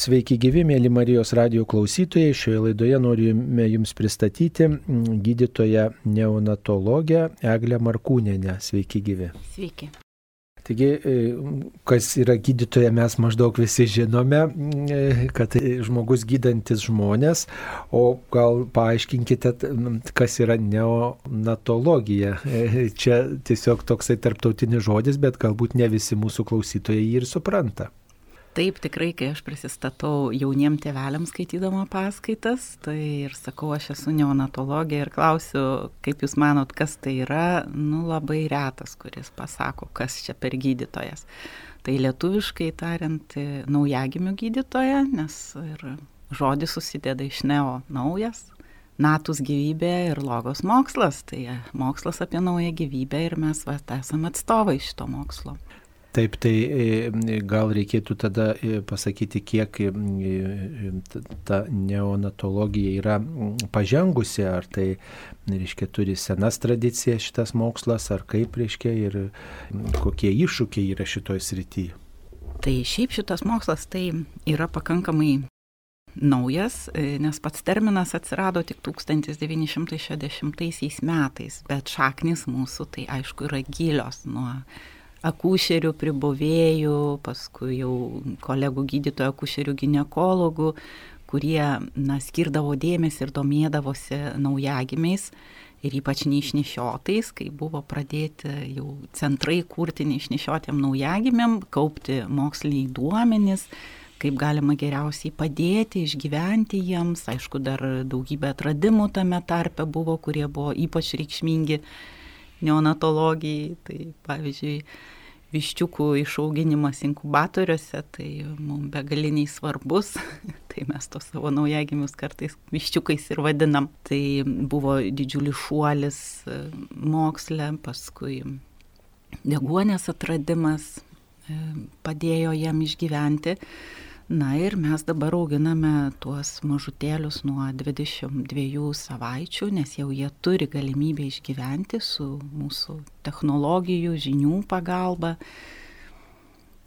Sveiki gyvi, mėly Marijos radio klausytojai. Šioje laidoje norime Jums pristatyti gydytoją neonatologę Eglę Markūnenę. Sveiki gyvi. Sveiki. Taigi, e, kas yra gydytoja, mes maždaug visi žinome, e, kad žmogus gydantis žmonės, o gal paaiškinkite, kas yra neonatologija. E, čia tiesiog toksai tarptautinis žodis, bet galbūt ne visi mūsų klausytojai jį ir supranta. Taip, tikrai, kai aš prisistatau jauniem tėveliams skaitydama paskaitas, tai ir sakau, aš esu neonatologija ir klausiu, kaip jūs manot, kas tai yra, nu labai retas, kuris pasako, kas čia per gydytojas. Tai lietuviškai tariant, naujagimių gydytoja, nes ir žodis susideda iš neo naujas, natus gyvybė ir logos mokslas, tai mokslas apie naują gyvybę ir mes va, esame atstovai šito mokslo. Taip, tai e, gal reikėtų tada e, pasakyti, kiek e, ta neonatologija yra pažengusi, ar tai, reiškia, turi senas tradicijas šitas mokslas, ar kaip, reiškia, ir kokie iššūkiai yra šitoje srityje. Tai šiaip šitas mokslas tai yra pakankamai naujas, nes pats terminas atsirado tik 1960 metais, bet šaknis mūsų tai aišku yra gilios nuo akušerių pribuvėjų, paskui jau kolegų gydytojų, akušerių gynekologų, kurie na, skirdavo dėmesį ir domėdavosi naujagimiais ir ypač neišnešiotais, kai buvo pradėti jau centrai kurti neišnešiotėm naujagimėm, kaupti moksliniai duomenys, kaip galima geriausiai padėti, išgyventi jiems. Aišku, dar daugybė atradimų tame tarpe buvo, kurie buvo ypač reikšmingi neonatologijai. Tai pavyzdžiui, viščiukų išauginimas inkubatoriuose, tai mums begaliniai svarbus. tai mes tos savo naujagimius kartais viščiukais ir vadinam. Tai buvo didžiulis šuolis e, moksle, paskui deguonės atradimas e, padėjo jam išgyventi. Na ir mes dabar auginame tuos mažutėlius nuo 22 savaičių, nes jau jie turi galimybę išgyventi su mūsų technologijų, žinių pagalba,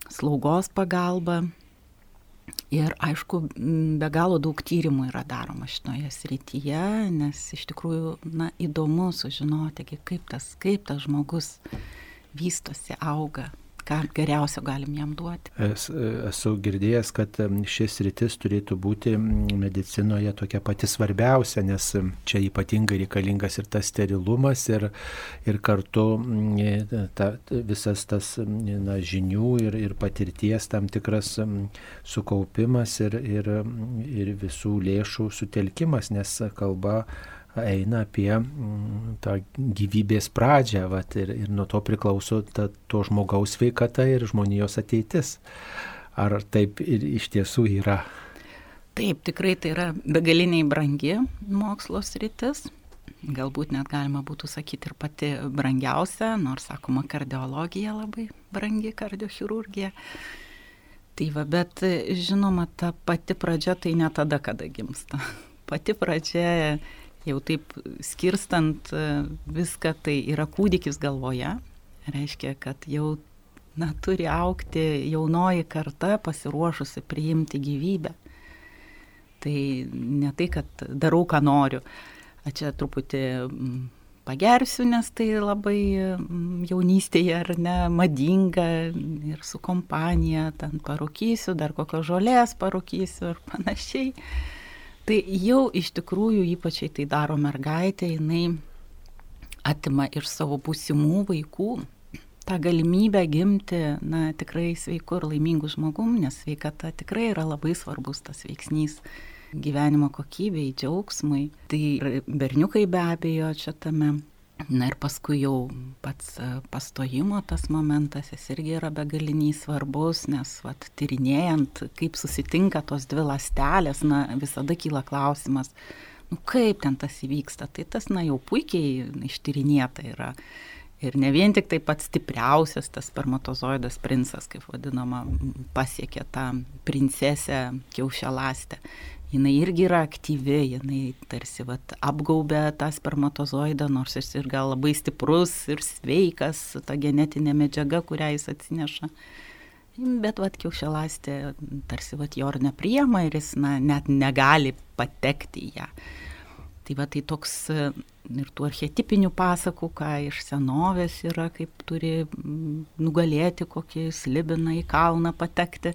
slaugos pagalba. Ir aišku, be galo daug tyrimų yra daroma šitoje srityje, nes iš tikrųjų na, įdomu sužinoti, kaip tas, kaip tas žmogus vystosi, auga, ką geriausio galim jam duoti. Es, esu girdėjęs, kad šis rytis turėtų būti medicinoje tokia pati svarbiausia, nes čia ypatingai reikalingas ir tas sterilumas, ir, ir kartu ta, visas tas na, žinių ir, ir patirties tam tikras sukaupimas ir, ir, ir visų lėšų sutelkimas, nes kalba eina apie mm, tą gyvybės pradžią vat, ir, ir nuo to priklauso ta, to žmogaus sveikata ir žmonijos ateitis. Ar taip ir iš tiesų yra? Taip, tikrai tai yra begaliniai brangi mokslo sritis. Galbūt net galima būtų sakyti ir pati brangiausia, nors sakoma, kardiologija labai brangi, kardiochirurgija. Tai va, bet žinoma, ta pati pradžia tai ne tada, kada gimsta. Pati pradžia jau taip skirstant e, viską, tai yra kūdikis galvoje, reiškia, kad jau na, turi aukti jaunoji karta pasiruošusi priimti gyvybę. Tai ne tai, kad darau, ką noriu. A čia truputį pagersiu, nes tai labai jaunystėje ar ne madinga ir su kompanija, ten parūkysiu, dar kokios žolės parūkysiu ir panašiai. Tai jau iš tikrųjų ypačiai tai daro mergaitė, jinai atima iš savo būsimų vaikų tą galimybę gimti, na, tikrai sveiku ir laimingu žmogum, nes sveikata tikrai yra labai svarbus tas veiksnys gyvenimo kokybei, džiaugsmui. Tai berniukai be abejo čia tame Na ir paskui jau pats e, pastojimo tas momentas, jis irgi yra begaliniai svarbus, nes vat, tyrinėjant, kaip susitinka tos dvi lastelės, na visada kyla klausimas, nu kaip ten tas įvyksta. Tai tas, na jau puikiai ištyrinėta yra. Ir ne vien tik tai pats stipriausias tas spermatozoidas princas, kaip vadinama, pasiekė tą princesę kiaušialastę jinai irgi yra aktyvi, jinai tarsi vat, apgaubė tą spermatozoidą, nors jis ir gal labai stiprus ir sveikas, ta genetinė medžiaga, kurią jis atsineša. Bet vat kiaušialastė tarsi vat jo ir nepriema ir jis na, net negali patekti į ją. Tai va tai toks ir tų archetipinių pasakų, ką iš senovės yra, kaip turi nugalėti kokį slibiną į kalną patekti.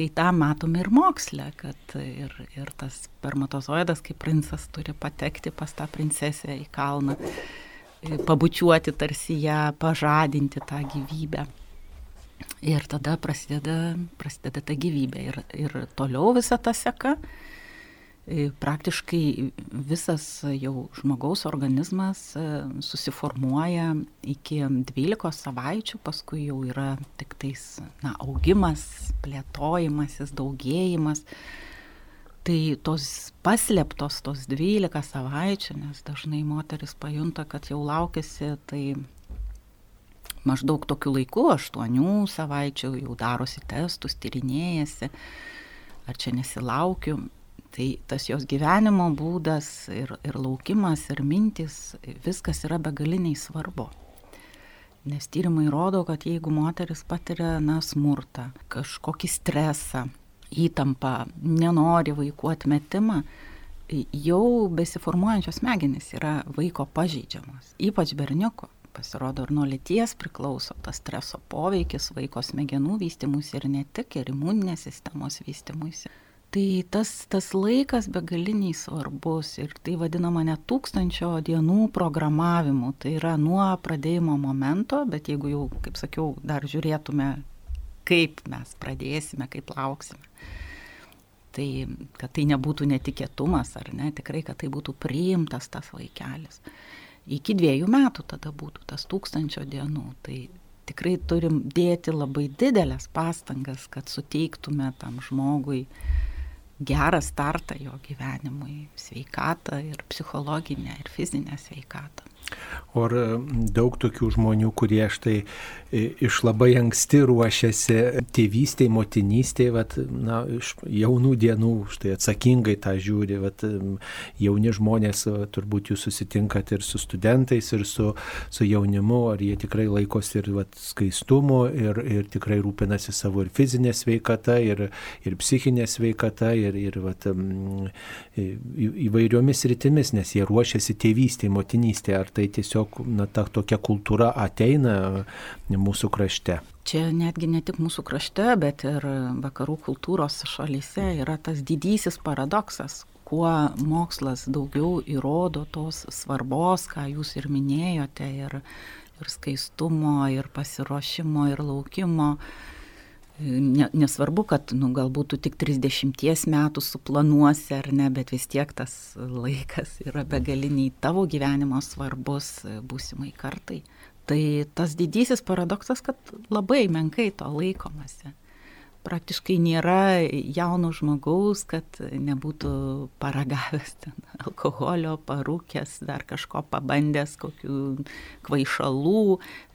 Tai tą matome ir moksle, kad ir, ir tas spermatozoidas, kaip princas, turi patekti pas tą princesę į kalną, pabučiuoti tarsi ją, pažadinti tą gyvybę. Ir tada prasideda, prasideda ta gyvybė. Ir, ir toliau visa ta seka, e, praktiškai visas jau žmogaus organizmas e, susiformuoja iki 12 savaičių, paskui jau yra tik tais na, augimas, plėtojimasis, daugėjimas. Tai tos paslėptos, tos 12 savaičių, nes dažnai moteris pajunta, kad jau laukėsi, tai maždaug tokiu laiku, aštuonių savaičių, jau darosi testus, tyrinėjasi, ar čia nesilaukiu. Tai tas jos gyvenimo būdas ir, ir laukimas, ir mintis, viskas yra begaliniai svarbu. Nes tyrimai rodo, kad jeigu moteris patiria na, smurtą, kažkokį stresą, įtampą, nenori vaikų atmetimą, jau besiformuojančios smegenys yra vaiko pažeidžiamos, ypač berniuko pasirodo ir nuo lyties priklauso tas streso poveikis vaiko smegenų vystimuisi ir ne tik, ir imuninės sistemos vystimuisi. Tai tas, tas laikas begaliniai svarbus ir tai vadinama net tūkstančio dienų programavimu. Tai yra nuo pradėjimo momento, bet jeigu jau, kaip sakiau, dar žiūrėtume, kaip mes pradėsime, kaip lauksime. Tai, kad tai nebūtų netikėtumas, ar ne, tikrai, kad tai būtų priimtas tas vaikelis iki dviejų metų tada būtų tas tūkstančio dienų. Tai tikrai turim dėti labai didelės pastangas, kad suteiktume tam žmogui gerą startą jo gyvenimui, sveikatą ir psichologinę, ir fizinę sveikatą. O ar daug tokių žmonių, kurie štai iš labai anksti ruošiasi tėvystėje, motinystėje, vat, na, iš jaunų dienų, štai atsakingai tą žiūri, vat, jauni žmonės, turbūt jūs susitinkat ir su studentais, ir su, su jaunimu, ar jie tikrai laikosi ir vat, skaistumo, ir, ir tikrai rūpinasi savo ir fizinė sveikata, ir, ir psichinė sveikata, ir, ir vat, įvairiomis rytimis, nes jie ruošiasi tėvystėje, motinystėje, ar tai tiesiog na, ta tokia kultūra ateina mūsų krašte. Čia netgi ne tik mūsų krašte, bet ir vakarų kultūros šalyse yra tas didysis paradoksas, kuo mokslas daugiau įrodo tos svarbos, ką jūs ir minėjote, ir, ir skaistumo, ir pasiruošimo, ir laukimo ne, nesvarbu, kad nu, galbūt tik 30 metų suplanuosi ar ne, bet vis tiek tas laikas yra begaliniai tavo gyvenimo svarbus būsimai kartai. Tai tas didysis paradoksas, kad labai menkai to laikomasi. Praktiškai nėra jauno žmogaus, kad nebūtų paragavęs ten alkoholio, parūkęs, dar kažko pabandęs, kokių kvaišalų,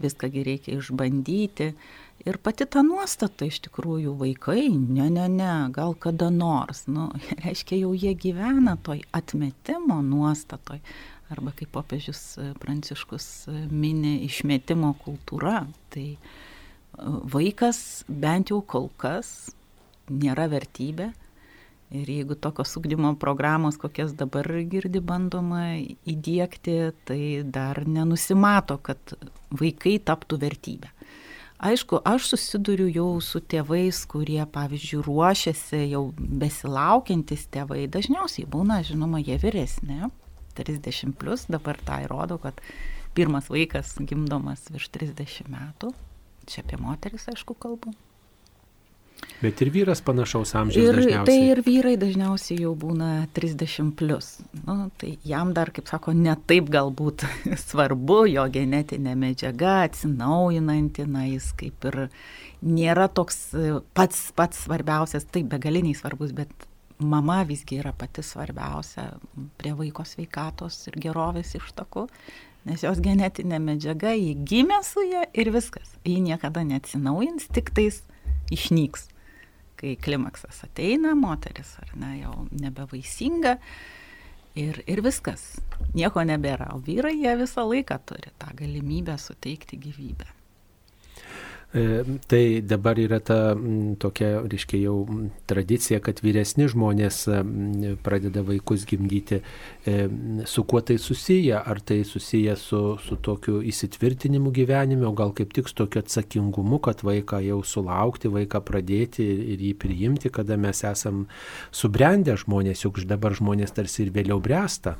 viską reikia išbandyti. Ir pati ta nuostata iš tikrųjų vaikai, ne, ne, ne, gal kada nors, nu, reiškia jau jie gyvena toj atmetimo nuostatoj. Arba kaip popiežius e, Pranciškus e, mini išmetimo kultūra. Tai e, vaikas bent jau kol kas nėra vertybė. Ir jeigu tokios ugdymo programos, kokias dabar girdi bandoma įdėkti, tai dar nenusimato, kad vaikai taptų vertybę. Aišku, aš susiduriu jau su tėvais, kurie, pavyzdžiui, ruošiasi jau besilaukiantis tėvai. Dažniausiai būna, žinoma, jie vyresni, 30 plus, dabar tai rodo, kad pirmas vaikas gimdomas virš 30 metų. Čia apie moteris, aišku, kalbu. Bet ir vyras panašaus amžiaus ir, dažniausiai. Tai ir vyrai dažniausiai jau būna 30 plus. Nu, tai jam dar, kaip sako, netaip galbūt svarbu, jo genetinė medžiaga atsinaujinanti, na jis kaip ir nėra toks pats, pats svarbiausias, taip begaliniai svarbus, bet mama visgi yra pati svarbiausia prie vaiko sveikatos ir gerovės ištakų. Nes jos genetinė medžiaga, jį gimė su ją ir viskas. Ji niekada neatsinaujins, tik tais išnyks kai klimaksas ateina, moteris ar ne, jau nebevaisinga ir, ir viskas, nieko nebėra. O vyrai jie visą laiką turi tą galimybę suteikti gyvybę. E, tai dabar yra ta tokia, reiškia, jau tradicija, kad vyresni žmonės pradeda vaikus gimdyti. E, su kuo tai susiję? Ar tai susiję su, su tokiu įsitvirtinimu gyvenime, o gal kaip tik su tokiu atsakingumu, kad vaiką jau sulaukti, vaiką pradėti ir jį priimti, kada mes esam subrendę žmonės, juk dabar žmonės tarsi ir vėliau bręsta.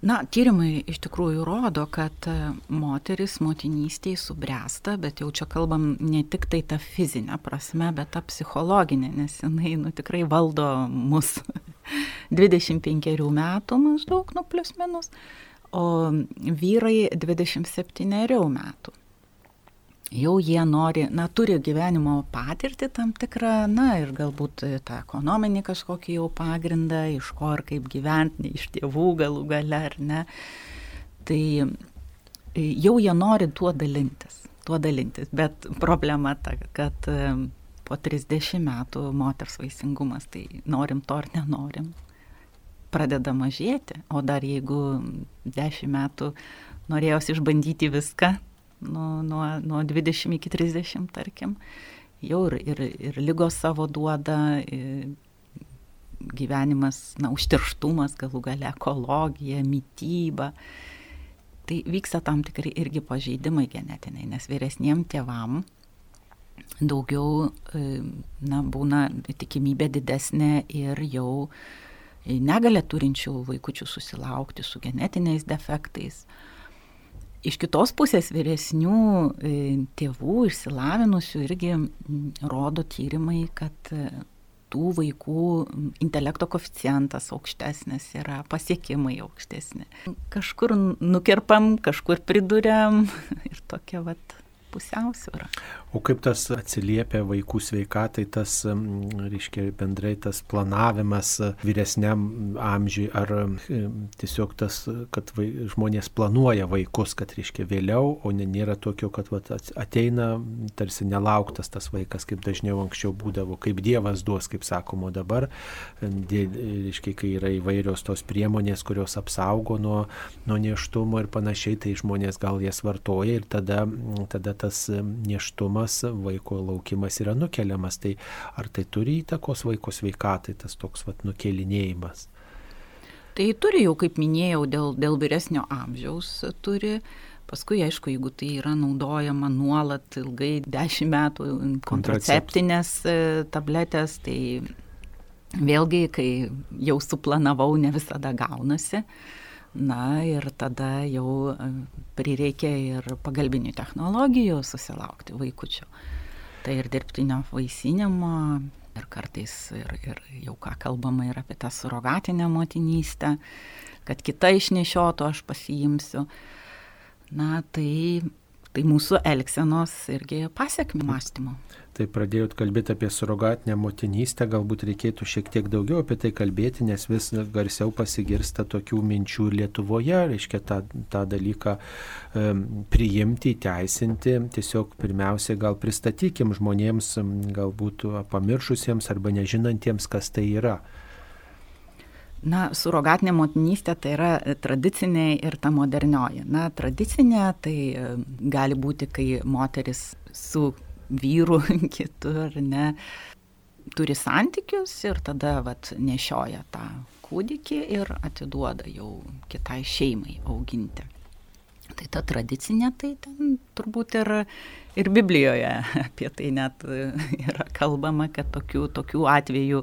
Na, tyrimai iš tikrųjų rodo, kad e, moteris motinystėje subręsta, bet jau čia kalbam ne tik tai tą fizinę prasme, bet tą psichologinę, nes jinai nu, tikrai valdo mus 25 metų maždaug, nu plus minus, o vyrai 27 metų jau jie nori, na, turi gyvenimo patirtį tam tikrą, na, ir galbūt tą ekonominį kažkokį jau pagrindą, iš ko ir kaip gyventi, iš tėvų galų gale ar ne. Tai e, jau jie nori tuo dalintis, tuo dalintis, bet problema ta, kad e, po 30 metų moters vaisingumas, tai norim to ar nenorim, pradeda mažėti, o dar jeigu 10 metų norėjosi išbandyti viską, nuo, nuo, nuo 20 iki 30, tarkim, jau ir, ir, ir lygos savo duoda, gyvenimas, na, užterštumas, galų gale ekologija, mytyba. Tai vyksta tam tikri irgi pažeidimai genetiniai, nes vyresniem tėvam daugiau, na, būna tikimybė didesnė ir jau negalė turinčių vaikučių susilaukti su genetiniais defektais. Iš kitos pusės vyresnių e, tėvų, išsilavinusių irgi rodo tyrimai, kad e, tų vaikų intelekto koficijantas aukštesnis yra, pasiekimai aukštesni. Kažkur nukirpam, kažkur priduriam ir tokia vat pusiausvyrą. O kaip tas atsiliepia vaikų sveikatai, tas, reiškia, bendrai tas planavimas vyresniam amžiui, ar tiesiog tas, kad vai, žmonės planuoja vaikus, kad, reiškia, vėliau, o ne, nėra tokio, kad vat, ateina tarsi nelauktas tas vaikas, kaip dažniau anksčiau būdavo, kaip Dievas duos, kaip sakoma dabar, dė, reiškia, kai yra įvairios tos priemonės, kurios apsaugo nuo, nuo neštumo ir panašiai, tai žmonės gal jas vartoja ir tada, tada tas neštumas, vaiko laukimas yra nukeliamas. Tai ar tai turi įtakos vaiko sveikatai, tas toks vat, nukelinėjimas? Tai turi jau, kaip minėjau, dėl, dėl vyresnio amžiaus turi. Paskui, aišku, jeigu tai yra naudojama nuolat ilgai, dešimt metų kontraceptinės e, tabletės, tai vėlgi, kai jau suplanavau, ne visada gaunasi. Uh, Na ir tada jau e, prireikia ir pagalbinių technologijų susilaukti vaikučių. Tai ir dirbtinio vaisinimo, ir kartais ir, ir jau ką kalbama ir apie tą surogatinę motinystę, kad kita išnešiotų aš pasiimsiu. Na tai, tai mūsų elgsenos irgi pasiekmi mąstymo tai pradėjot kalbėti apie surogatinę motinystę, galbūt reikėtų šiek tiek daugiau apie tai kalbėti, nes vis garsiau pasigirsta tokių minčių Lietuvoje, reiškia tą, tą dalyką um, priimti, įteisinti. Tiesiog pirmiausia, gal pristatykim žmonėms, galbūt pamiršusiems arba nežinantiems, kas tai yra. Na, surogatinė motinystė tai yra tradicinė ir ta modernioji. Na, tradicinė tai gali būti, kai moteris su vyrų kitur, ne, turi santykius ir tada vat, nešioja tą kūdikį ir atiduoda jau kitai šeimai auginti. Tai ta tradicinė, tai ten turbūt ir, ir Biblijoje apie tai net yra kalbama, kad tokių, tokių atvejų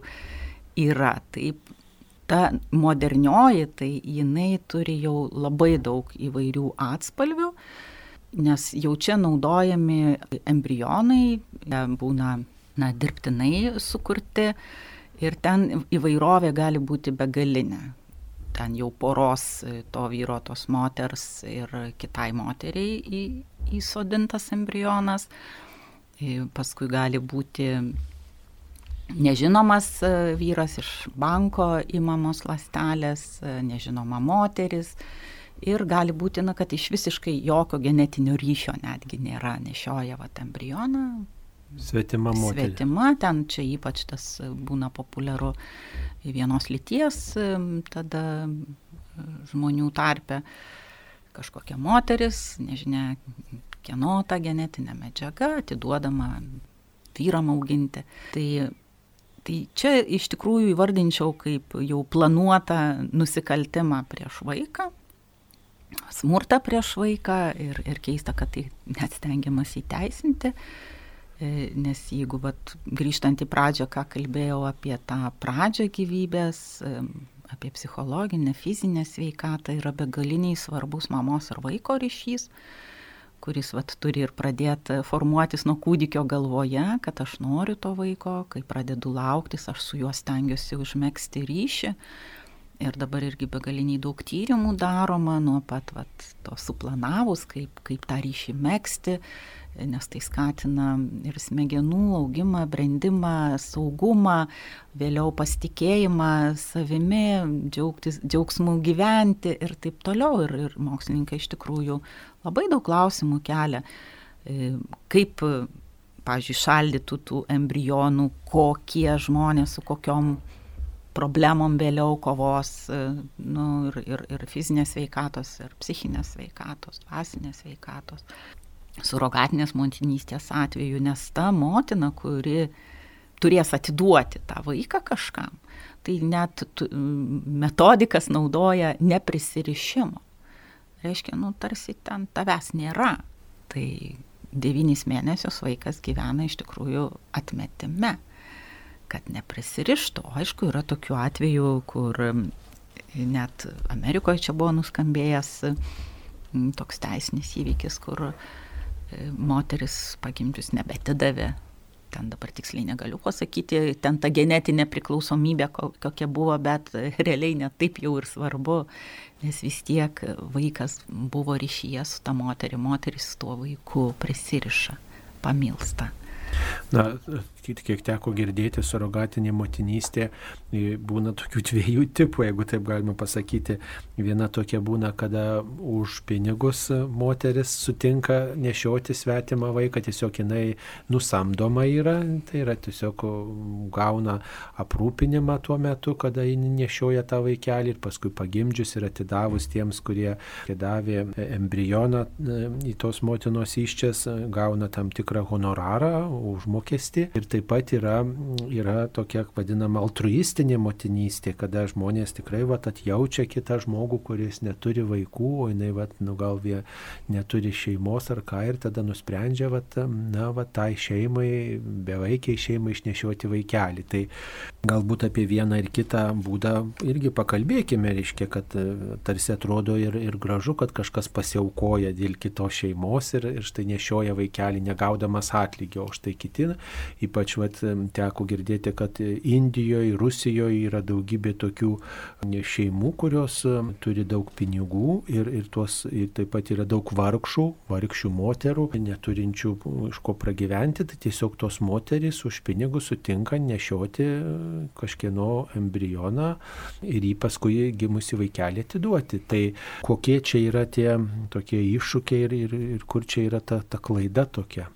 yra. Taip, ta modernioji, tai jinai turi jau labai daug įvairių atspalvių nes jau čia naudojami embrionai, būna na, dirbtinai sukurti ir ten įvairovė gali būti begalinė. Ten jau poros to vyro, tos moters ir kitai moteriai į, įsodintas embrionas. Paskui gali būti nežinomas vyras iš banko įmamos lastelės, nežinoma moteris ir gali būti, na, kad iš visiškai jokio genetinio ryšio netgi nėra nešioja va embrioną. Svetima moteris. Svetima, ten čia ypač tas būna populiaru vienos lyties tada žmonių tarpe kažkokia moteris, nežinia, kieno ta genetinė medžiaga atiduodama vyram auginti. Tai, tai čia iš tikrųjų įvardinčiau kaip jau planuotą nusikaltimą prieš vaiką, smurtą prieš vaiką ir, ir keista, kad tai net stengiamas įteisinti. E, nes jeigu vat, grįžtant į pradžią, ką kalbėjau apie tą pradžią gyvybės, e, apie psichologinę, fizinę sveikatą, yra begaliniai svarbus mamos ir vaiko ryšys, kuris vat, turi ir pradėti formuotis nuo kūdikio galvoje, kad aš noriu to vaiko, kai pradedu lauktis, aš su juo stengiuosi užmėgsti ryšį. Ir dabar irgi begaliniai daug tyrimų daroma nuo pat vat, to suplanavus, kaip, kaip tą ryšį mėgsti, nes tai skatina ir smegenų augimą, brandimą, saugumą, vėliau pasitikėjimą savimi, džiaugtis, džiaugsmų gyventi ir taip toliau. Ir, ir mokslininkai iš tikrųjų labai daug klausimų kelia, e, kaip, pažiūrėjau, šaldytų tų embrionų, kokie žmonės su kokiom problemom vėliau kovos e, nu, ir, ir, ir fizinės veikatos, ir psichinės veikatos, dvasinės veikatos surogatinės motinystės atveju, nes ta motina, kuri turės atiduoti tą vaiką kažkam, tai net metodikas naudoja neprisirišimo. Reiškia, nu, tarsi ten tavęs nėra. Tai devynis mėnesius vaikas gyvena iš tikrųjų atmetime, kad neprisirištų. O aišku, yra tokių atvejų, kur net Amerikoje čia buvo nuskambėjęs toks teisinis įvykis, kur uh, moteris pagimdžius nebetidavė. Ten dabar tiksliai negaliu pasakyti, ten ta genetinė priklausomybė kokia buvo, bet realiai net taip jau ir svarbu, nes vis tiek vaikas buvo ryšyje su ta moterį, moteris su tuo vaiku prisiriša, pamilsta. Na, kiek teko girdėti, surogatinė motinystė būna tokių dviejų tipų, jeigu taip galima pasakyti. Viena tokia būna, kada už pinigus moteris sutinka nešioti svetimą vaiką, tiesiog jinai nusamdoma yra, tai yra tiesiog gauna aprūpinimą tuo metu, kada jinai nešioja tą vaikelį ir paskui pagimdžius ir atidavus tiems, kurie davė embrioną į tos motinos iščias, gauna tam tikrą honorarą, užmokestį. Ir taip pat yra, yra tokia vadinama altruistinė motinystė, kada žmonės tikrai vat, atjaučia kitą žmogų, kuris neturi vaikų, o jinai vat, nu, gal vie neturi šeimos ar ką ir tada nusprendžia vat, na, vat, tai šeimai, bevaikiai šeimai išnešioti vaikelį. Tai galbūt apie vieną ir kitą būdą irgi pakalbėkime, reiškia, kad e, tarsi atrodo ir, ir gražu, kad kažkas pasiaukoja dėl kitos šeimos ir, ir štai nešioja vaikelį negaudamas atlygio, o štai kiti, ypač vat, teko girdėti, kad Indijoje, Rusijoje yra daugybė tokių šeimų, kurios turi daug pinigų ir, ir, tuos, ir taip pat yra daug vargšų, vargšių moterų, neturinčių iš ko pragyventi, tai tiesiog tos moterys už pinigus sutinka nešioti kažkieno embrioną ir jį paskui gimusi vaikelį atiduoti. Tai kokie čia yra tie tokie iššūkiai ir, ir, ir kur čia yra ta, ta klaida tokia?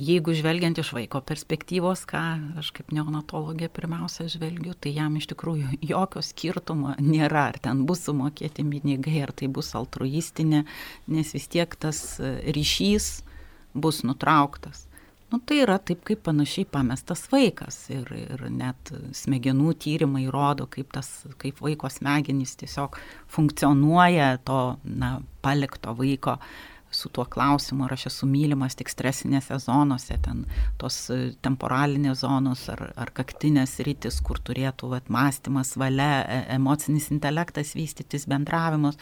Jeigu žvelgiant iš vaiko perspektyvos, ką aš kaip neonatologė pirmiausia žvelgiu, tai jam iš tikrųjų jokio skirtumo nėra, ar ten bus sumokėti pinigai, ar tai bus altruistinė, nes vis tiek tas ryšys bus nutrauktas. Nu, tai yra taip kaip panašiai pamestas vaikas ir, ir net smegenų tyrimai rodo, kaip, tas, kaip vaiko smegenys tiesiog funkcionuoja to na, palikto vaiko su tuo klausimu, ar aš esu mylimas tik stresinėse zonose, ten tos e, temporalinės zonos ar, ar kaktinės rytis, kur turėtų vat, mąstymas, valia, e, emocinis intelektas vystytis, bendravimas,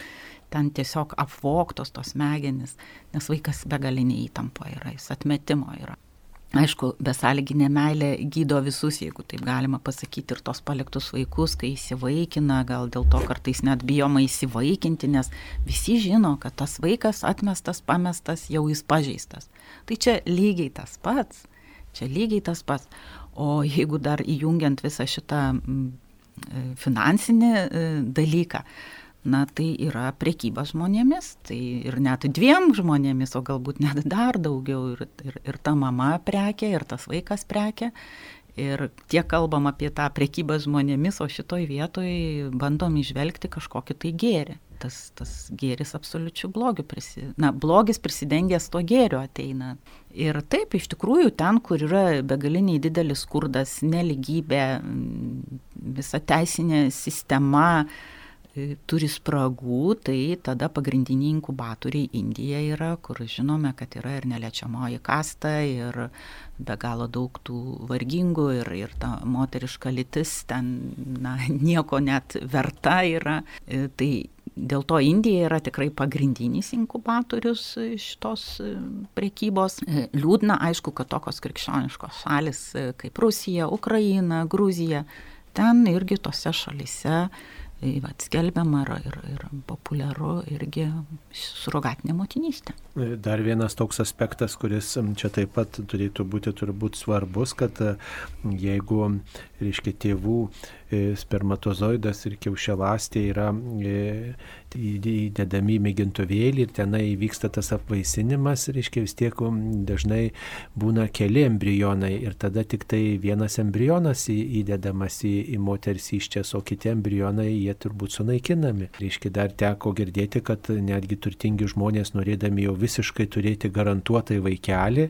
ten tiesiog apvoktos tos smegenys, nes vaikas begalinė įtampa yra, jis atmetimo yra. Aišku, besąlyginė meilė gydo visus, jeigu taip galima pasakyti, ir tos paliktus vaikus, kai įsivaikina, gal dėl to kartais net bijoma įsivaikinti, nes visi žino, kad tas vaikas atmestas, pamestas, jau jis pažeistas. Tai čia lygiai tas pats, čia lygiai tas pats. O jeigu dar įjungiant visą šitą finansinį e, dalyką, na tai yra prekyba žmonėmis, tai ir net dviem žmonėmis, o galbūt net dar daugiau, ir, ir, ir ta mama prekė, ir tas vaikas prekė. Ir tiek kalbam apie tą priekybą žmonėmis, o šitoj vietoj bandom išvelgti kažkokį tai gėrį. Tas, tas gėris absoliučių blogių, prisi, na, blogis prisidengęs to gėrio ateina. Ir taip, iš tikrųjų, ten, kur yra begaliniai didelis skurdas, neligybė, visa teisinė sistema, E, turi spragų, tai tada pagrindiniai inkubatoriai Indija yra, kur žinome, kad yra ir neliečiamoji kasta, ir be galo daug tų vargingų, ir, ir ta moteriška lytis ten na, nieko net verta yra. E, tai Dėl to Indija yra tikrai pagrindinis inkubatorius šitos e, prekybos. Liūdna, aišku, kad tokios krikščioniškos šalis kaip Rusija, Ukraina, Gruzija, ten irgi tose šalise tai vat, skelbiama ir, ir, ir populiaru irgi surogatinė motinystė. Dar vienas toks aspektas, kuris čia taip pat turėtų būti turbūt svarbus, kad jeigu, reiškia, tėvų e, spermatozoidas ir kiaušialastė yra e, įdedami į mėgintuvėlį ir tenai vyksta tas apvaisinimas, reiškia vis tiek dažnai būna keli embrionai ir tada tik tai vienas embrionas įdedamas į, į moters iščias, o kiti embrionai jie turbūt sunaikinami. Reiškia dar teko girdėti, kad netgi turtingi žmonės norėdami jau visiškai turėti garantuotai vaikelį,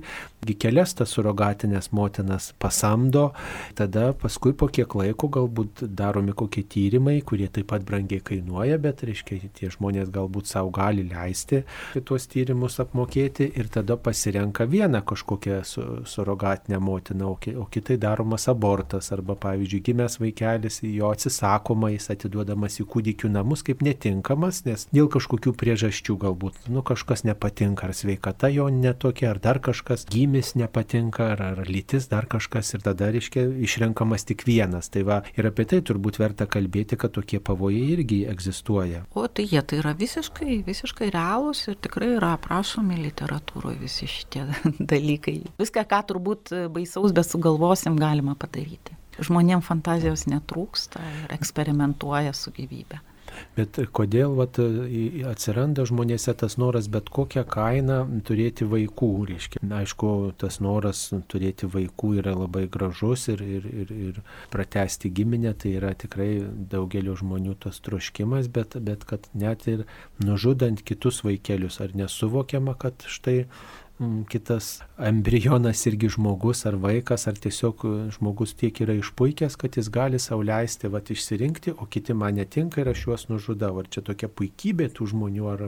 kelias tas surogatinės motinas pasamdo, tada paskui po kiek laiko galbūt daromi kokie tyrimai, kurie taip pat brangiai kainuoja, bet reiškia tie žmonės galbūt savo gali leisti tuos tyrimus apmokėti ir tada pasirenka vieną kažkokią su, surogatinę motiną, o kitai daromas abortas arba, pavyzdžiui, gimęs vaikelis, jo atsisakoma, jis atiduodamas į kūdikių namus kaip netinkamas, nes dėl kažkokių priežasčių galbūt, nu kažkas nepatinka, ar sveikata jo netokia, ar dar kažkas, gimis nepatinka, ar, ar lytis dar kažkas ir tada, reiškia, išrenkamas tik vienas. Tai va, ir apie tai turbūt verta kalbėti, kad tokie pavojai irgi egzistuoja. O tai jie tai yra visiškai, visiškai realūs ir tikrai yra aprašomi literatūroje visi šitie dalykai. Viską, ką turbūt baisaus besugalvosim, galima padaryti. Žmonėm fantazijos netrūksta ir eksperimentuoja su gyvybė. Bet kodėl vat, atsiranda žmonėse tas noras bet kokią kainą turėti vaikų? Reiškia, aišku, tas noras turėti vaikų yra labai gražus ir, ir, ir, ir pratesti giminę, tai yra tikrai daugelio žmonių tas troškimas, bet, bet kad net ir nužudant kitus vaikelius, ar nesuvokiama, kad štai kitas embrionas irgi žmogus ar vaikas, ar tiesiog žmogus tiek yra išpuikęs, kad jis gali sauliaisti, va, išsirinkti, o kiti man netinka ir aš juos nužudau. Ar čia tokia puikybė tų žmonių, ar,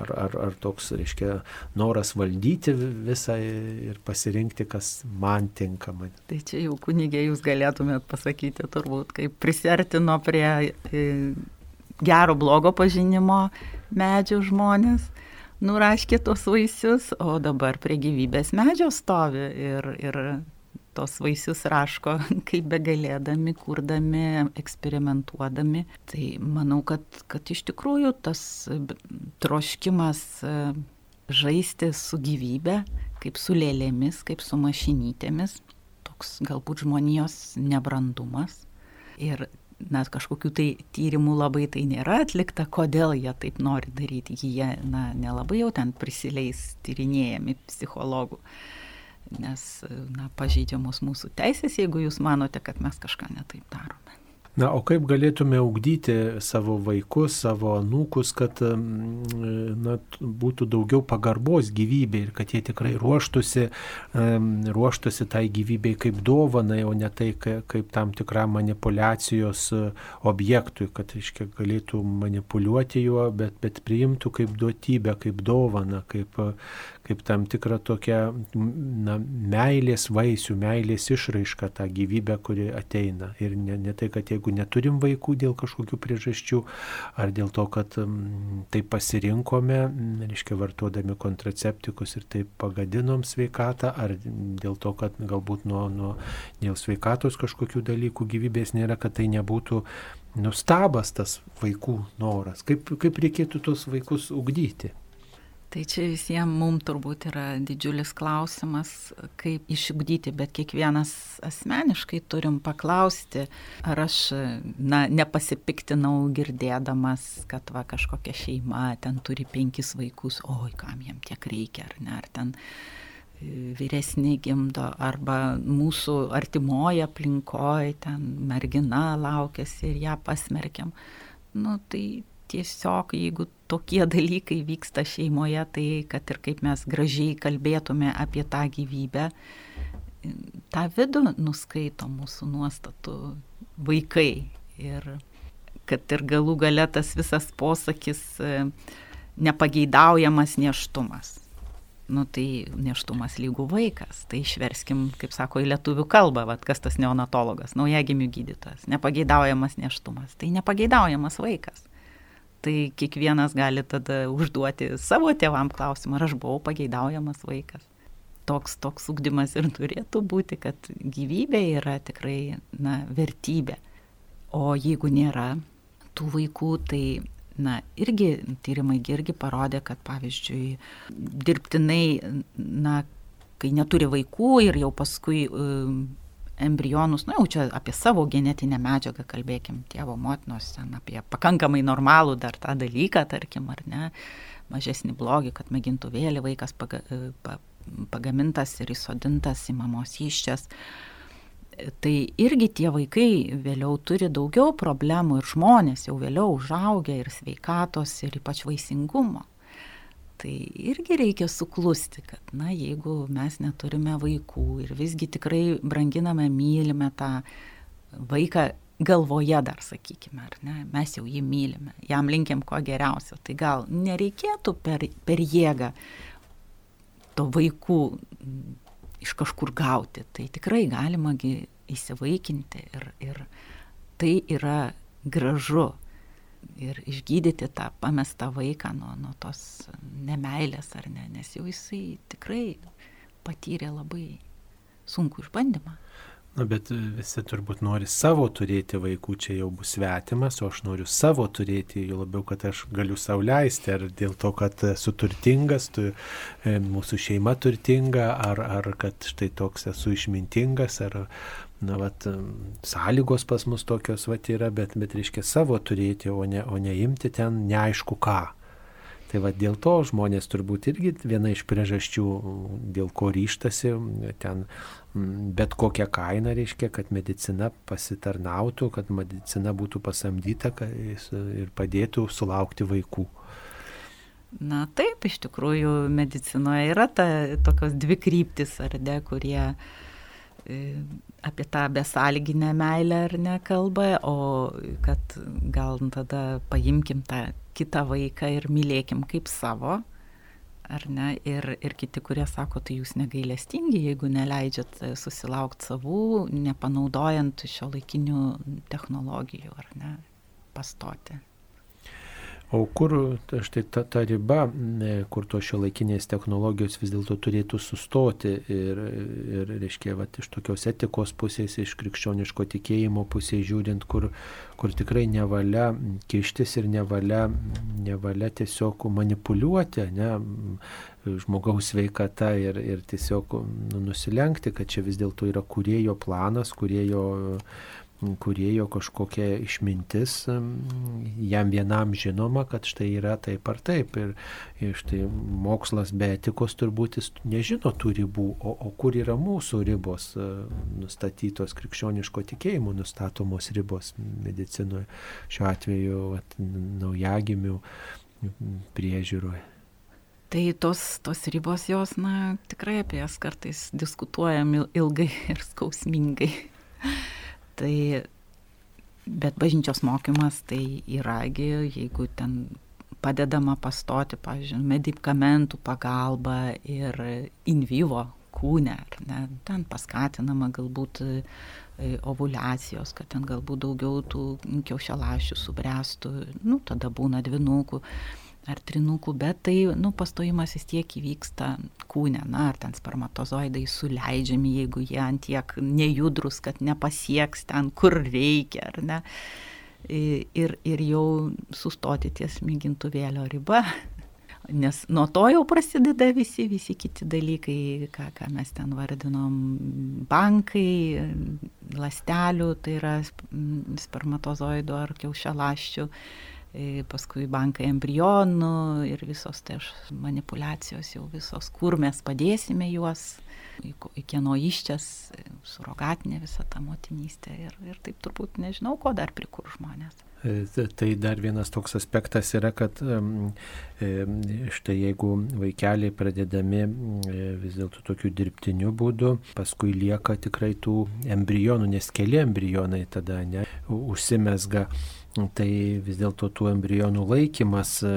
ar, ar, ar toks, reiškia, noras valdyti visą ir pasirinkti, kas man tinka. Man. Tai čia jau kunigė jūs galėtumėt pasakyti turbūt, kaip prisertino prie e, gero blogo pažinimo medžių žmonės nuraškė tos vaisius, o dabar prie gyvybės medžio stovi ir, ir tos vaisius raško, kaip begalėdami, kurdami, eksperimentuodami. Tai manau, kad, kad iš tikrųjų tas troškimas e, žaisti su gyvybė, kaip su lėlėmis, kaip su mašinytėmis, toks galbūt žmonijos nebrandumas. Ir na, kažkokių tai tyrimų labai tai nėra atlikta, kodėl jie taip nori daryti, jie, na, nelabai jau ten prisileis tyrinėjami psichologų, nes, na, pažeidžiamos mūsų teisės, jeigu jūs manote, kad mes kažką netaip darome. Na, o kaip galėtume ugdyti savo vaikus, savo anūkus, kad na, būtų daugiau pagarbos gyvybei ir kad jie tikrai ruoštųsi, ruoštųsi tai gyvybei kaip dovanai, o ne tai kaip tam tikram manipulacijos e, objektui, kad iškia, galėtų manipuliuoti juo, bet, bet priimtų kaip duotybę, kaip dovaną, kaip, kaip tam tikrą tokią na, meilės vaisių, meilės išraišką tą gyvybę, kuri ateina. Ir ne, ne tai, kad jeigu neturim vaikų dėl kažkokių priežasčių, ar dėl to, kad m, tai pasirinkome, reiškia, vartodami kontraceptikus ir taip pagadinom sveikatą, ar dėl to, kad galbūt nuo, nuo, dėl sveikatos kažkokių dalykų gyvybės nėra, kad tai nebūtų nustabas tas vaikų noras. Kaip, kaip reikėtų tos vaikus ugdyti? Tai čia visiems mums turbūt yra didžiulis klausimas, kaip išugdyti, bet kiekvienas asmeniškai turim paklausti, ar aš na, nepasipiktinau girdėdamas, kad va kažkokia šeima ten turi penkis vaikus, oi kam jiem tiek reikia, ar ne, ar ten vyresni gimdo arba mūsų artimoje aplinkoje ten mergina laukėsi ir ją pasmerkiam. Nu, tai tiesiog, jeigu tokie dalykai vyksta šeimoje, tai kad ir kaip mes gražiai kalbėtume apie tą gyvybę, tą vidų nuskaito mūsų nuostatų vaikai. Ir kad ir galų gale tas visas posakis nepageidaujamas neštumas nu tai neštumas lygų vaikas. Tai išverskim, kaip sako, į lietuvių kalbą, vat, kas tas neonatologas, naujagimių gydytojas, nepageidaujamas neštumas. Tai nepageidaujamas vaikas. Tai kiekvienas gali tada užduoti savo tėvam klausimą, ar aš buvau pageidaujamas vaikas. Toks, toks ugdymas ir turėtų būti, kad gyvybė yra tikrai na, vertybė. O jeigu nėra tų vaikų, tai na irgi tyrimai irgi parodė, kad pavyzdžiui dirbtinai, na, kai neturi vaikų ir jau paskui um, embrionus, na jau čia apie savo genetinę medžiagą kalbėkim, tėvo motinos, ten apie pakankamai normalų dar tą dalyką, tarkim, ar ne, mažesnį blogį, kad mėgintų vėlį vaikas paga, pa, pagamintas ir įsodintas į mamos iščias. Tai irgi tie vaikai vėliau turi daugiau problemų ir žmonės jau vėliau užaugę ir sveikatos ir ypač vaisingumo. Tai irgi reikia suklusti, kad, na, jeigu mes neturime vaikų ir visgi tikrai branginame, mylime tą vaiką galvoje dar, sakykime, ar ne, mes jau jį mylime, jam linkiam ko geriausio, tai gal nereikėtų per, per jėgą to vaikų iš kažkur gauti. Tai tikrai galima įsivaikinti ir, ir tai yra gražu. Ir išgydyti tą pamestą vaiką nuo, nuo tos nemailės ar ne, nes jau jisai tikrai patyrė labai sunku išbandymą. Na, bet visi turbūt nori savo turėti vaikų, čia jau bus svetimas, o aš noriu savo turėti, jau labiau, kad aš galiu sau leisti, ar dėl to, kad esu turtingas, tu, e, mūsų šeima turtinga, ar, ar kad štai toks esu išmintingas, ar, na, vat, sąlygos pas mus tokios, vat, yra, bet, bet reiškia savo turėti, o ne, o ne imti ten neaišku ką. Tai va dėl to žmonės turbūt irgi viena iš priežasčių, dėl ko ryštasi, ten bet kokią kainą reiškia, kad medicina pasitarnautų, kad medicina būtų pasamdyta ir padėtų sulaukti vaikų. Na taip, iš tikrųjų medicinoje yra ta, tokios dvi kryptis, ar ne, kurie e, apie tą besąlyginę meilę ar ne kalba, o kad gal tada paimkim tą kitą vaiką ir mylėkim kaip savo ar ne, ir, ir kiti, kurie sako, tai jūs negailestingi, jeigu neleidžiat e, susilaukti savų, nepanaudojant šio laikinių technologijų, ar ne, pastoti. O kur štai ta, ta riba, kur to šio laikinės technologijos vis dėlto turėtų sustoti ir, ir reiškia, va, iš tokios etikos pusės, iš krikščioniško tikėjimo pusės žiūrint, kur, kur tikrai nevalia kištis ir nevalia, nevalia tiesiog manipuliuoti, ne, žmogaus sveikata ir, ir tiesiog nu, nusilenkti, kad čia vis dėlto yra kurėjo planas, kurėjo kurėjo kažkokia išmintis, jam vienam žinoma, kad štai yra taip ar taip. Ir, ir štai mokslas be etikos turbūt jis nežino tų ribų, o, o kur yra mūsų ribos e, nustatytos krikščioniško tikėjimo nustatomos ribos medicinoje, šiuo atveju at, naujagimių priežiūroje. Tai tos, tos ribos jos, na, tikrai apie jas kartais diskutuojam ilgai ir skausmingai. Tai, bet bažnyčios mokymas tai yragi, jeigu ten padedama pastoti, pavyzdžiui, medikamentų pagalba ir in vivo kūne, ne, ten paskatinama galbūt e, ovulacijos, kad ten galbūt daugiau tų kiaušialašių subręstų, nu, tada būna dvinukų ar trinukų, bet tai, nu, pastojimas vis tiek įvyksta kūne, na, ar ten spermatozoidai suleidžiami, jeigu jie antiek nejudrus, kad nepasieks ten, kur reikia, ar ne. Ir, ir jau sustoti ties mėgintuvėlio riba, nes nuo to jau prasideda visi, visi kiti dalykai, ką, ką mes ten vardinom, bankai, lastelių, tai yra spermatozoidų ar kiaušialaščių paskui bankai embrionų ir visos tai manipulacijos jau visos, kur mes padėsime juos, į, kieno iščias, surogatinė visa ta motinystė ir, ir taip turbūt nežinau, ko dar prikur žmonės. E, tai dar vienas toks aspektas yra, kad štai jeigu vaikeliai pradedami vis dėlto tokiu dirbtiniu būdu, paskui lieka tikrai tų embrionų, nes keli embrionai tada ne, užsimesga Tai vis dėlto tų embrionų laikymas e,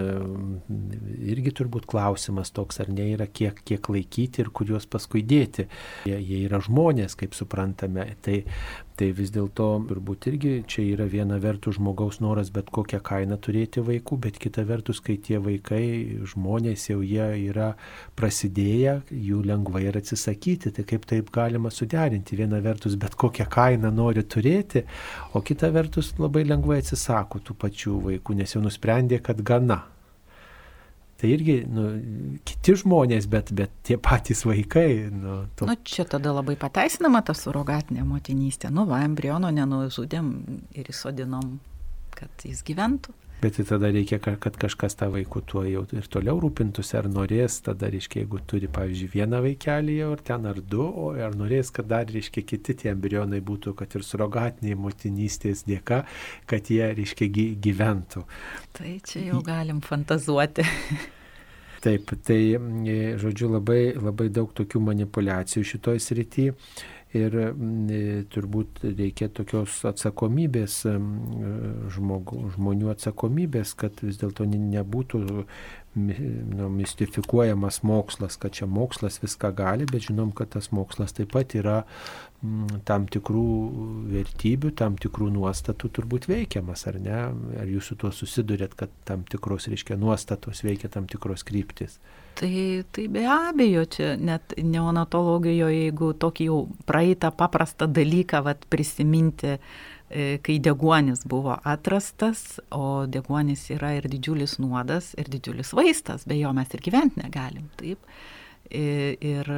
irgi turbūt klausimas toks, ar ne yra kiek, kiek laikyti ir kur juos paskui dėti. Jie, jie yra žmonės, kaip suprantame. Tai, tai vis dėlto turbūt irgi čia yra viena vertus žmogaus noras bet kokią kainą turėti vaikų, bet kita vertus, kai tie vaikai, žmonės jau jie yra prasidėję, jų lengvai ir atsisakyti. Tai kaip taip galima suderinti? Viena vertus bet kokią kainą nori turėti, o kita vertus labai lengvai atsisako tų pačių vaikų, nes jau nusprendė, kad gana. Tai irgi nu, kiti žmonės, bet, bet tie patys vaikai. Nu, to... nu, čia tada labai pateisinama ta surogatinė motinystė. Nu, va, embriono nenužudėm ir įsodinom, kad jis gyventų. Bet tai tada reikia, kad kažkas tą vaikų tuo jau ir toliau rūpintųsi, ar norės, tada reiškia, jeigu turi, pavyzdžiui, vieną vaikelį jau, ar ten ar du, o ar norės, kad dar, reiškia, kiti tie embrionai būtų, kad ir surogatiniai motinystės dėka, kad jie, reiškia, gyventų. Tai čia jau galim fantazuoti. Taip, tai, žodžiu, labai, labai daug tokių manipulacijų šitoj srityje ir e, turbūt reikia tokios atsakomybės, žmogų, žmonių atsakomybės, kad vis dėlto nebūtų nu, mistifikuojamas mokslas, kad čia mokslas viską gali, bet žinom, kad tas mokslas taip pat yra tam tikrų vertybių, tam tikrų nuostatų turbūt veikiamas, ar ne? Ar jūs su tuo susidurėt, kad tam tikros, reiškia, nuostatos veikia tam tikros kryptis? Tai, tai be abejo, čia net neonatologijoje, jeigu tokį jau praeitą paprastą dalyką vat, prisiminti, e, kai deguonis buvo atrastas, o deguonis yra ir didžiulis nuodas, ir didžiulis vaistas, be jo mes ir gyventi negalim. Taip. Ir, ir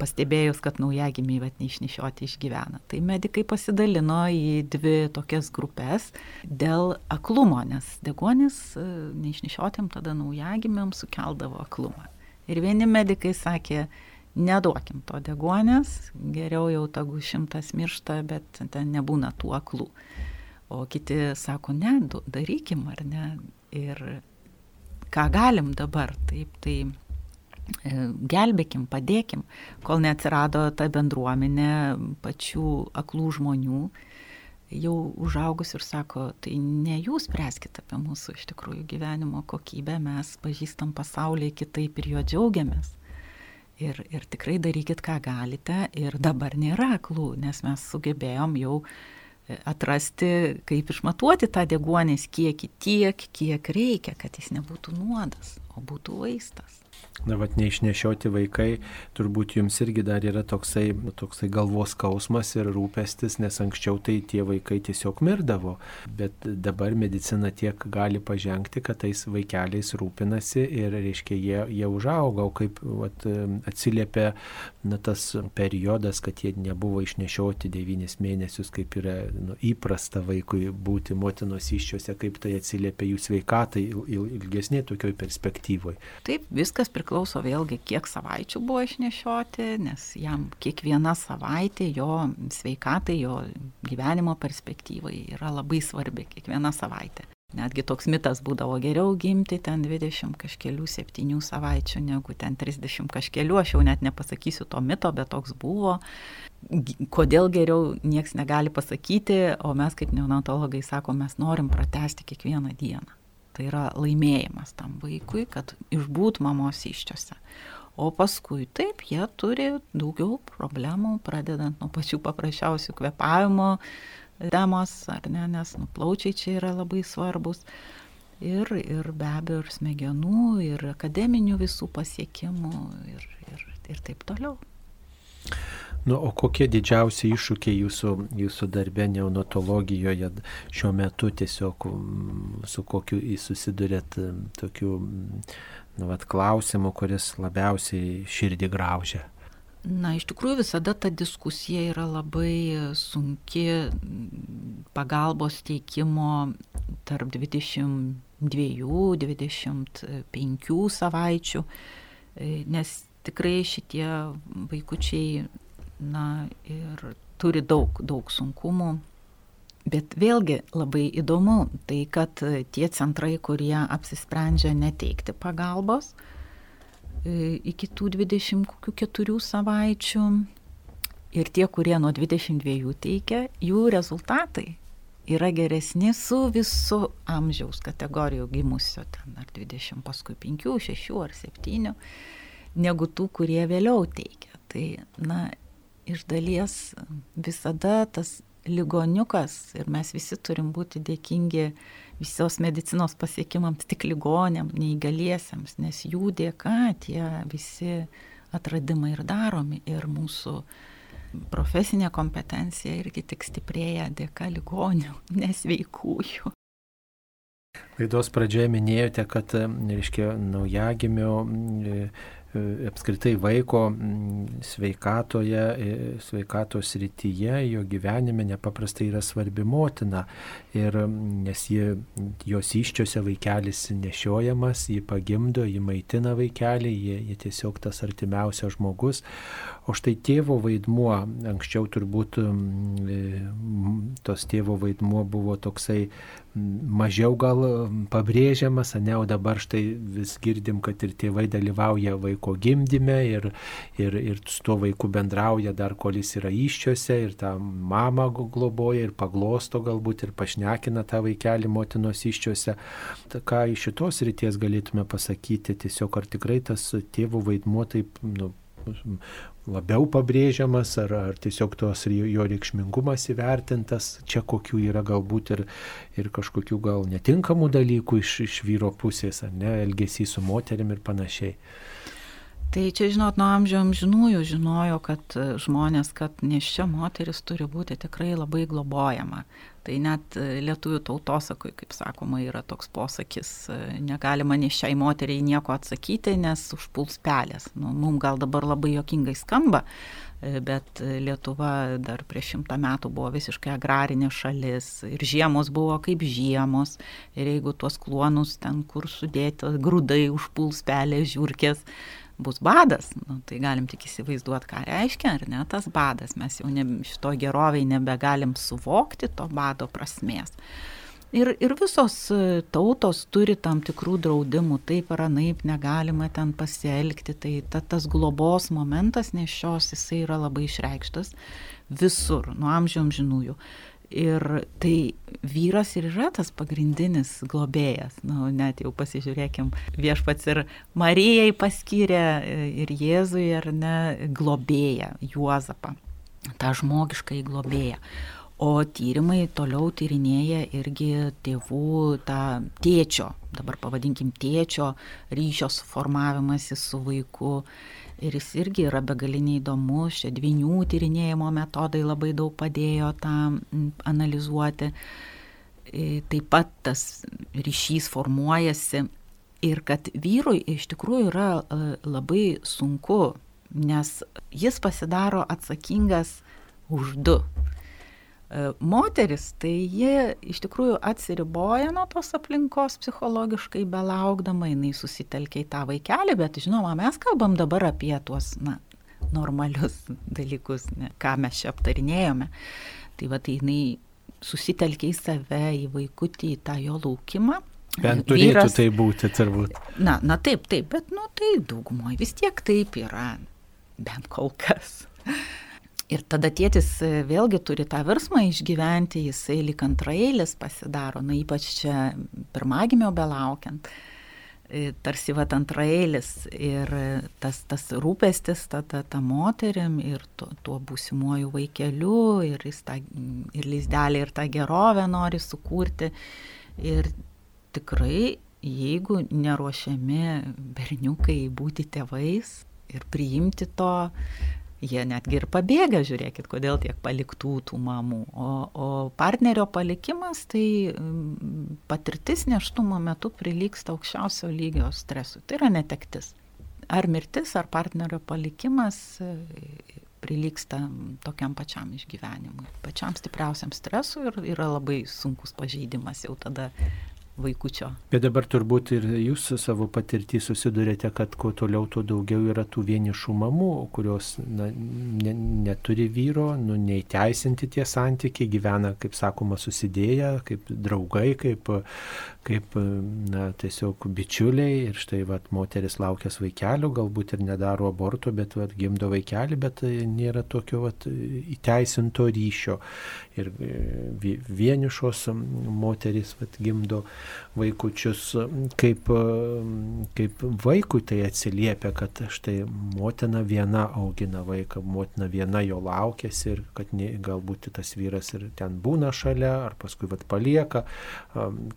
pastebėjus, kad naujagimiai vat, neišnešioti išgyvena. Tai medikai pasidalino į dvi tokias grupės dėl aklumo, nes degonis e, neišnešiotėm tada naujagimiam sukeldavo aklumą. Ir vieni medikai sakė, neduokim to degonės, geriau jau tagu šimtas miršta, bet ten nebūna tų aklų. O kiti sako, ne, darykim ar ne. Ir ką galim dabar, taip, tai gelbėkim, padėkim, kol neatsirado ta bendruomenė pačių aklų žmonių, jau užaugus ir sako, tai ne jūs spręskite apie mūsų iš tikrųjų gyvenimo kokybę, mes pažįstam pasaulį kitaip ir juo džiaugiamės. Ir, ir tikrai darykit, ką galite. Ir dabar nėra aklų, nes mes sugebėjom jau e, atrasti, kaip išmatuoti tą deguonės kiekį tiek, kiek reikia, kad jis nebūtų nuodas, o būtų vaistas na, vat, neišnešioti vaikai, turbūt jums irgi dar yra toksai, toksai galvos skausmas ir rūpestis, nes anksčiau tai tie vaikai tiesiog mirdavo, bet dabar medicina tiek gali pažengti, kad tais vaikeliais rūpinasi ir, reiškia, jie, jie užauga, o kaip vat, atsiliepia na, tas periodas, kad jie nebuvo išnešioti devynis mėnesius, kaip yra nu, įprasta vaikui būti motinos iščiose, kaip tai atsiliepia jų sveikatai ilgesnė tokioj perspektyvoje. Taip, viskas priklauso priklauso vėlgi, kiek savaičių buvo išnešioti, nes jam kiekviena savaitė jo sveikatai, jo gyvenimo perspektyvai yra labai svarbi, kiekviena savaitė. Netgi toks mitas būdavo geriau gimti ten 20 kažkelių 7 savaičių negu ten 30 kažkelių, aš jau net nepasakysiu to mito, bet toks buvo. Kodėl geriau nieks negali pasakyti, o mes kaip neonatologai sako, mes norim pratesti kiekvieną dieną. Tai yra laimėjimas tam vaikui, kad išbūt mamos iščiose. O paskui taip, jie turi daugiau problemų, pradedant nuo pačių paprasčiausių kvepavimo temos, ar ne, nes nuplaučiai čia yra labai svarbus. Ir, ir be abejo, ir smegenų, ir akademinių visų pasiekimų, ir, ir, ir taip toliau. Nu, o kokie didžiausi iššūkiai jūsų, jūsų darbė neonatologijoje šiuo metu tiesiog su kokiu susidurėt tokiu nu, vat, klausimu, kuris labiausiai širdį graužia? Na, iš tikrųjų visada ta diskusija yra labai sunki pagalbos teikimo tarp 22-25 savaičių, e, nes tikrai šitie vaikučiai, na, ir turi daug, daug sunkumų. Bet vėlgi labai įdomu tai, kad tie centrai, kurie apsisprendžia neteikti pagalbos e, iki tų 24 savaičių ir tie, kurie nuo 22 teikia, jų rezultatai yra geresni su visų amžiaus kategorijų gimusio, ten ar 20, paskui 5, 6 ar 7, negu tų, kurie vėliau teikia. Tai, na, iš dalies visada tas ligoniukas ir mes visi turim būti dėkingi visos medicinos pasiekimams tik ligonėm, neįgaliesiems, nes jų dėka tie visi atradimai ir daromi ir mūsų profesinė kompetencija irgi tik stiprėja dėka ligonių, nesveikųjų. Laidos pradžioje minėjote, kad, reiškia, naujagimio E, apskritai vaiko sveikatoje, e, sveikatos rytyje, jo gyvenime nepaprastai yra svarbi motina. Ir nes jie, jos iščiose vaikelis nešiojamas, jį pagimdo, jį maitina vaikelį, jie, jie tiesiog tas artimiausias žmogus. O štai tėvo vaidmuo, anksčiau turbūt e, tos tėvo vaidmuo buvo toksai mažiau gal pabrėžiamas, ne, o dabar štai vis girdim, kad ir tėvai dalyvauja vaiko gimdyme ir, ir, ir su tuo vaiku bendrauja dar, kol jis yra iščiose ir tą mamą globoja ir paglosto galbūt ir pašnekina tą vaikelį motinos iščiose. Ta, ką iš šitos ryties galėtume pasakyti, tiesiog ar tikrai tas tėvų vaidmuo taip nu, labiau pabrėžiamas, ar, ar tiesiog tos jo reikšmingumas įvertintas, čia kokių yra galbūt ir, ir kažkokių gal netinkamų dalykų iš, iš vyro pusės, ar ne, elgesys su moterim ir panašiai. Tai čia, žinot, nuo amžiaus amžinųjų žinojo, kad žmonės, kad neščia moteris turi būti tikrai labai globojama. Tai net e, lietuvių tautosakui, kaip sakoma, yra toks posakis, e, negalima nešiai moteriai nieko atsakyti, nes užpuls pelės. Nu, mums gal dabar labai jokingai skamba, e, bet Lietuva dar prieš šimtą metų buvo visiškai agrarinė šalis ir žiemos buvo kaip žiemos. Ir jeigu tuos kluonus ten, kur sudėti grūdai užpuls pelės, žiūrkės, bus badas, nu, tai galim tik įsivaizduoti, ką reiškia, ar ne tas badas. Mes jau ne, šito geroviai nebegalim suvokti to bado prasmės. Ir, ir visos e, tautos turi tam tikrų draudimų, taip ar anaip negalima ten pasielgti, tai ta, tas globos momentas nešios jisai yra labai išreikštas visur, nuo amžiaus žinųjų. Ir tai vyras ir yra tas pagrindinis globėjas. Nu, net jau pasižiūrėkim, viešpats ir Marijai paskyrė ir Jėzui ar ne globėją, Juozapą, tą žmogišką globėją. O tyrimai toliau tyrinėja irgi tėvų tą tėčio, dabar pavadinkim tėčio ryšio suformavimasi su vaiku ir jis irgi yra begaliniai įdomus, čia dvinių tyrinėjimo metodai labai daug padėjo tą analizuoti. E, taip pat tas ryšys formuojasi ir kad vyrui iš tikrųjų yra e, labai sunku, nes jis pasidaro atsakingas už du moteris, tai jie iš tikrųjų atsiriboja nuo tos aplinkos psichologiškai belaukdama, jinai susitelkia į tą vaikelį, bet žinoma, mes kalbam dabar apie tuos, na, normalius dalykus, ne, ką mes čia aptarinėjome. Tai va, tai jinai susitelkia į save, į vaikutį, į tą jo laukimą. Bent turėtų Vyras, tai būti, turbūt. Na, na taip, taip, bet, nu, tai daugumoje vis tiek taip yra, bent kol kas. Ir tada tėtis e, vėlgi turi tą virsmą išgyventi, jisai lik antraeilis pasidaro, na ypač čia pirmagimio belaukiant, e, tarsi va antraeilis ir tas, tas rūpestis ta, ta, ta moterim ir tuo, tuo būsimuoju vaikeliu ir, tą, ir lizdelį ir tą gerovę nori sukurti. Ir tikrai, jeigu neruošiami berniukai būti tėvais ir priimti to, Jie netgi ir pabėga, žiūrėkit, kodėl tiek paliktų tų mamų. O, o partnerio palikimas tai mm, patirtis neštumo metu prilyksta aukščiausio lygio stresui. Tai yra netektis. Ar mirtis, ar partnerio palikimas prilyksta tokiam pačiam išgyvenimui, pačiam stipriausiam stresui ir yra labai sunkus pažeidimas jau tada vaikučio. Bet dabar turbūt ir jūs su savo patirtį susidurėte, kad kuo toliau, tuo daugiau yra tų vienišų mamų, kurios na, ne, neturi vyro, nu, neįteisinti tie santykiai, gyvena, kaip sakoma, susidėję, kaip draugai, kaip, kaip na, tiesiog bičiuliai. Ir štai, vat, moteris laukęs vaikelių, galbūt ir nedaro aborto, bet vat, gimdo vaikelį, bet nėra tokio vat, įteisinto ryšio. Ir e, vienišos moterys vat, gimdo vaikučius, kaip, kaip vaikui tai atsiliepia, kad štai motina viena augina vaiką, motina viena jo laukėsi ir kad ne, galbūt tas vyras ir ten būna šalia, ar paskui vat palieka,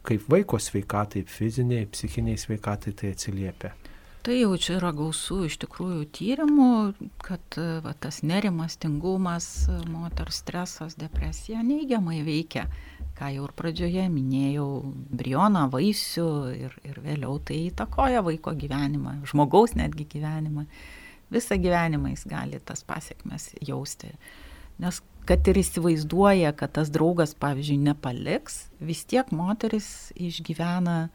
kaip vaiko sveikatai, fiziniai, psichiniai sveikatai tai atsiliepia. Tai jau čia yra gausų iš tikrųjų tyrimų, kad va, tas nerimastingumas, moters stresas, depresija neigiamai veikia ką jau ir pradžioje minėjau, brioną, vaisių ir, ir vėliau tai įtakoja vaiko gyvenimą, žmogaus netgi gyvenimą. Visą gyvenimą jis gali tas pasiekmes jausti. Nes kad ir įsivaizduoja, kad tas draugas, pavyzdžiui, nepaliks, vis tiek moteris išgyvena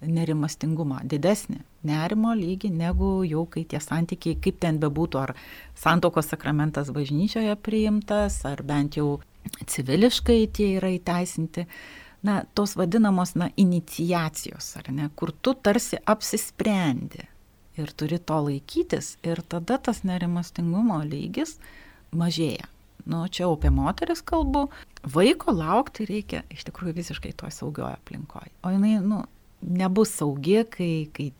nerimastingumą, didesnį nerimo lygį, negu jau kai tie santykiai, kaip ten bebūtų, ar santokos sakramentas bažnyčioje priimtas, ar bent jau civiliškai tie yra įteisinti, na, tos vadinamos, na, inicijacijos, ar ne, kur tu tarsi apsisprendi ir turi to laikytis ir tada tas nerimastingumo lygis mažėja. Nu, čia apie moteris kalbu, vaiko laukti reikia iš tikrųjų visiškai toj saugioje aplinkoje. O jinai, nu, nebus saugi, kai, kai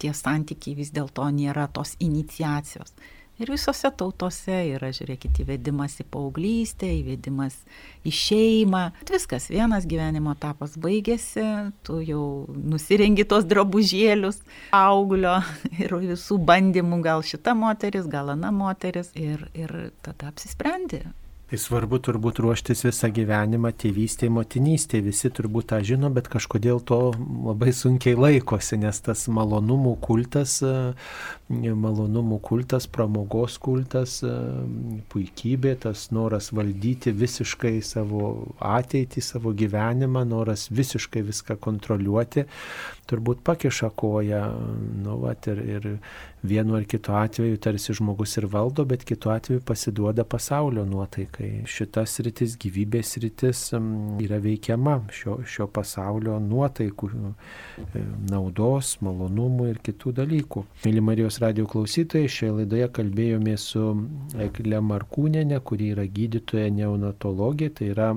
tie santykiai vis dėlto nėra tos inicijacijos. Ir visose tautose yra, žiūrėkit, įvedimas į paauglystę, įvedimas į šeimą. Viskas, vienas gyvenimo etapas baigėsi, tu jau nusirengi tos drabužėlius, auglio ir visų bandymų, gal šita moteris, gal ana moteris. Ir, ir tada apsisprendi, Tai svarbu turbūt ruoštis visą gyvenimą tėvystėje, motinystėje. Visi turbūt tą žino, bet kažkodėl to labai sunkiai laikosi, nes tas malonumų kultas, malonumų kultas, pramogos kultas, puikybė, tas noras valdyti visiškai savo ateitį, savo gyvenimą, noras visiškai viską kontroliuoti, turbūt pakiša koją. Nu, vat, ir, ir vienu ar kitu atveju tarsi žmogus ir valdo, bet kitu atveju pasiduoda pasaulio nuotaikai. Šitas rytis, gyvybės rytis yra veikiama šio, šio pasaulio nuotaikų, naudos, malonumų ir kitų dalykų. Mėly Marijos radio klausytojai, šioje laidoje kalbėjome su Eklė Markūnenė, kuri yra gydytoja neonatologė, tai yra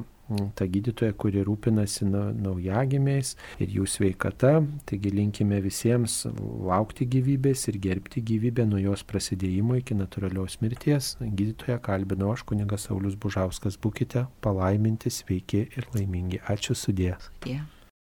ta gydytoja, kuri rūpinasi naujagimiais ir jų sveikata. Taigi linkime visiems laukti gyvybės ir gerbti gyvybę nuo jos prasidėjimo iki natūralios mirties. Gydytoja kalbino aš, kunigas Saulis Bužauskas, būkite palaiminti, sveiki ir laimingi. Ačiū sudė. Sudė.